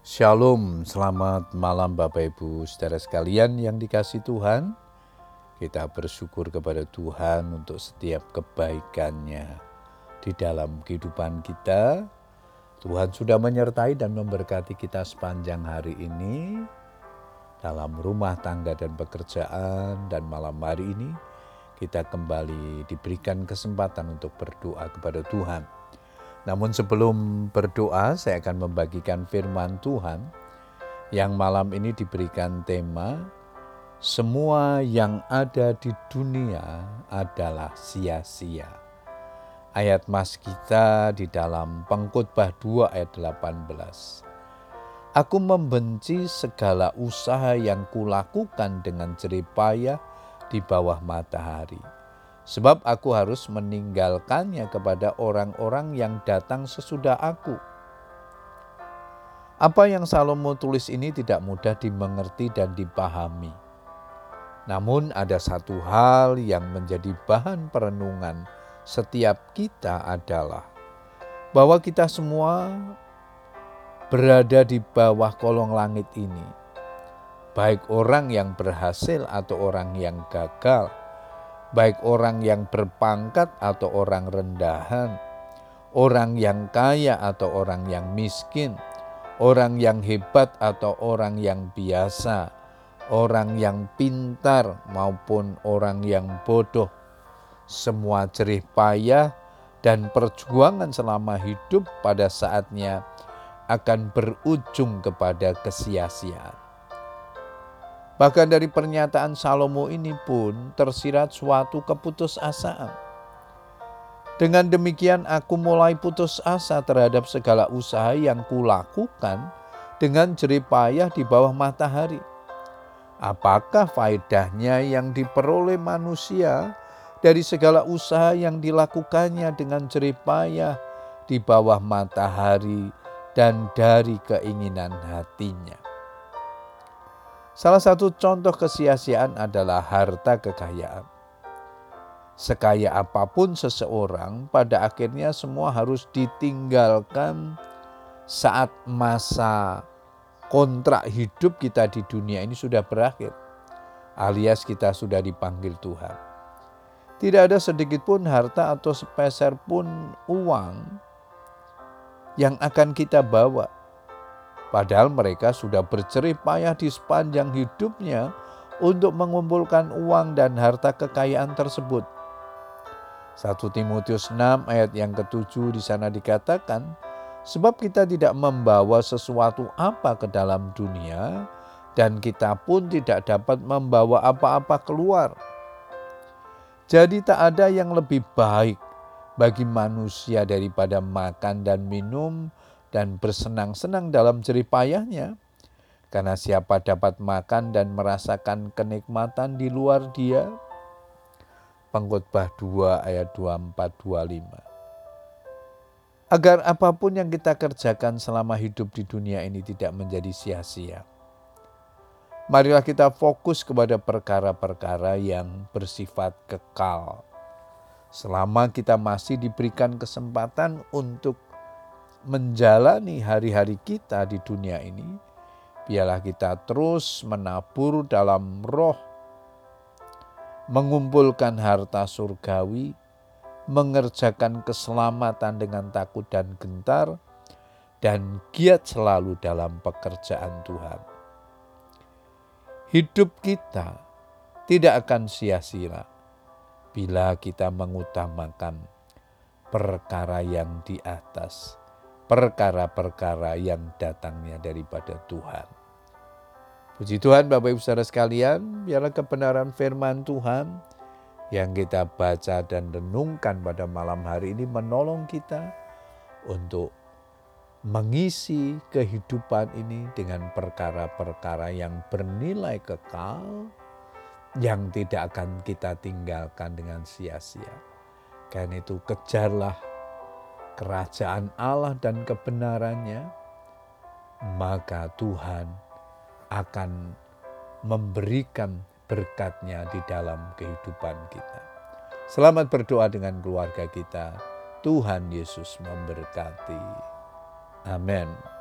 Shalom, selamat malam Bapak Ibu saudara sekalian yang dikasih Tuhan. Kita bersyukur kepada Tuhan untuk setiap kebaikannya di dalam kehidupan kita. Tuhan sudah menyertai dan memberkati kita sepanjang hari ini dalam rumah tangga dan pekerjaan dan malam hari ini kita kembali diberikan kesempatan untuk berdoa kepada Tuhan namun sebelum berdoa, saya akan membagikan firman Tuhan yang malam ini diberikan tema semua yang ada di dunia adalah sia-sia. Ayat mas kita di dalam pengkhotbah 2 ayat 18. Aku membenci segala usaha yang kulakukan dengan jeripayah di bawah matahari sebab aku harus meninggalkannya kepada orang-orang yang datang sesudah aku. Apa yang Salomo tulis ini tidak mudah dimengerti dan dipahami. Namun ada satu hal yang menjadi bahan perenungan setiap kita adalah bahwa kita semua berada di bawah kolong langit ini. Baik orang yang berhasil atau orang yang gagal, baik orang yang berpangkat atau orang rendahan, orang yang kaya atau orang yang miskin, orang yang hebat atau orang yang biasa, orang yang pintar maupun orang yang bodoh. Semua jerih payah dan perjuangan selama hidup pada saatnya akan berujung kepada kesia-siaan. Bahkan dari pernyataan Salomo ini pun tersirat suatu keputusasaan. Dengan demikian aku mulai putus asa terhadap segala usaha yang kulakukan dengan jeripayah di bawah matahari. Apakah faedahnya yang diperoleh manusia dari segala usaha yang dilakukannya dengan jeripayah di bawah matahari dan dari keinginan hatinya? Salah satu contoh kesia-siaan adalah harta kekayaan. Sekaya apa pun seseorang, pada akhirnya semua harus ditinggalkan saat masa kontrak hidup kita di dunia ini sudah berakhir, alias kita sudah dipanggil Tuhan. Tidak ada sedikit pun harta atau sepeser pun uang yang akan kita bawa Padahal mereka sudah bercerih payah di sepanjang hidupnya untuk mengumpulkan uang dan harta kekayaan tersebut. 1 Timotius 6 ayat yang ketujuh di sana dikatakan, Sebab kita tidak membawa sesuatu apa ke dalam dunia, dan kita pun tidak dapat membawa apa-apa keluar. Jadi tak ada yang lebih baik bagi manusia daripada makan dan minum, dan bersenang-senang dalam jeripayahnya. Karena siapa dapat makan dan merasakan kenikmatan di luar dia? Pengkhotbah 2 ayat 24-25. Agar apa pun yang kita kerjakan selama hidup di dunia ini tidak menjadi sia-sia. Marilah kita fokus kepada perkara-perkara yang bersifat kekal. Selama kita masih diberikan kesempatan untuk menjalani hari-hari kita di dunia ini, biarlah kita terus menabur dalam roh, mengumpulkan harta surgawi, mengerjakan keselamatan dengan takut dan gentar, dan giat selalu dalam pekerjaan Tuhan. Hidup kita tidak akan sia-sia bila kita mengutamakan perkara yang di atas perkara-perkara yang datangnya daripada Tuhan. Puji Tuhan Bapak Ibu Saudara sekalian, biarlah kebenaran firman Tuhan yang kita baca dan renungkan pada malam hari ini menolong kita untuk mengisi kehidupan ini dengan perkara-perkara yang bernilai kekal yang tidak akan kita tinggalkan dengan sia-sia. Karena itu kejarlah kerajaan Allah dan kebenarannya, maka Tuhan akan memberikan berkatnya di dalam kehidupan kita. Selamat berdoa dengan keluarga kita. Tuhan Yesus memberkati. Amin.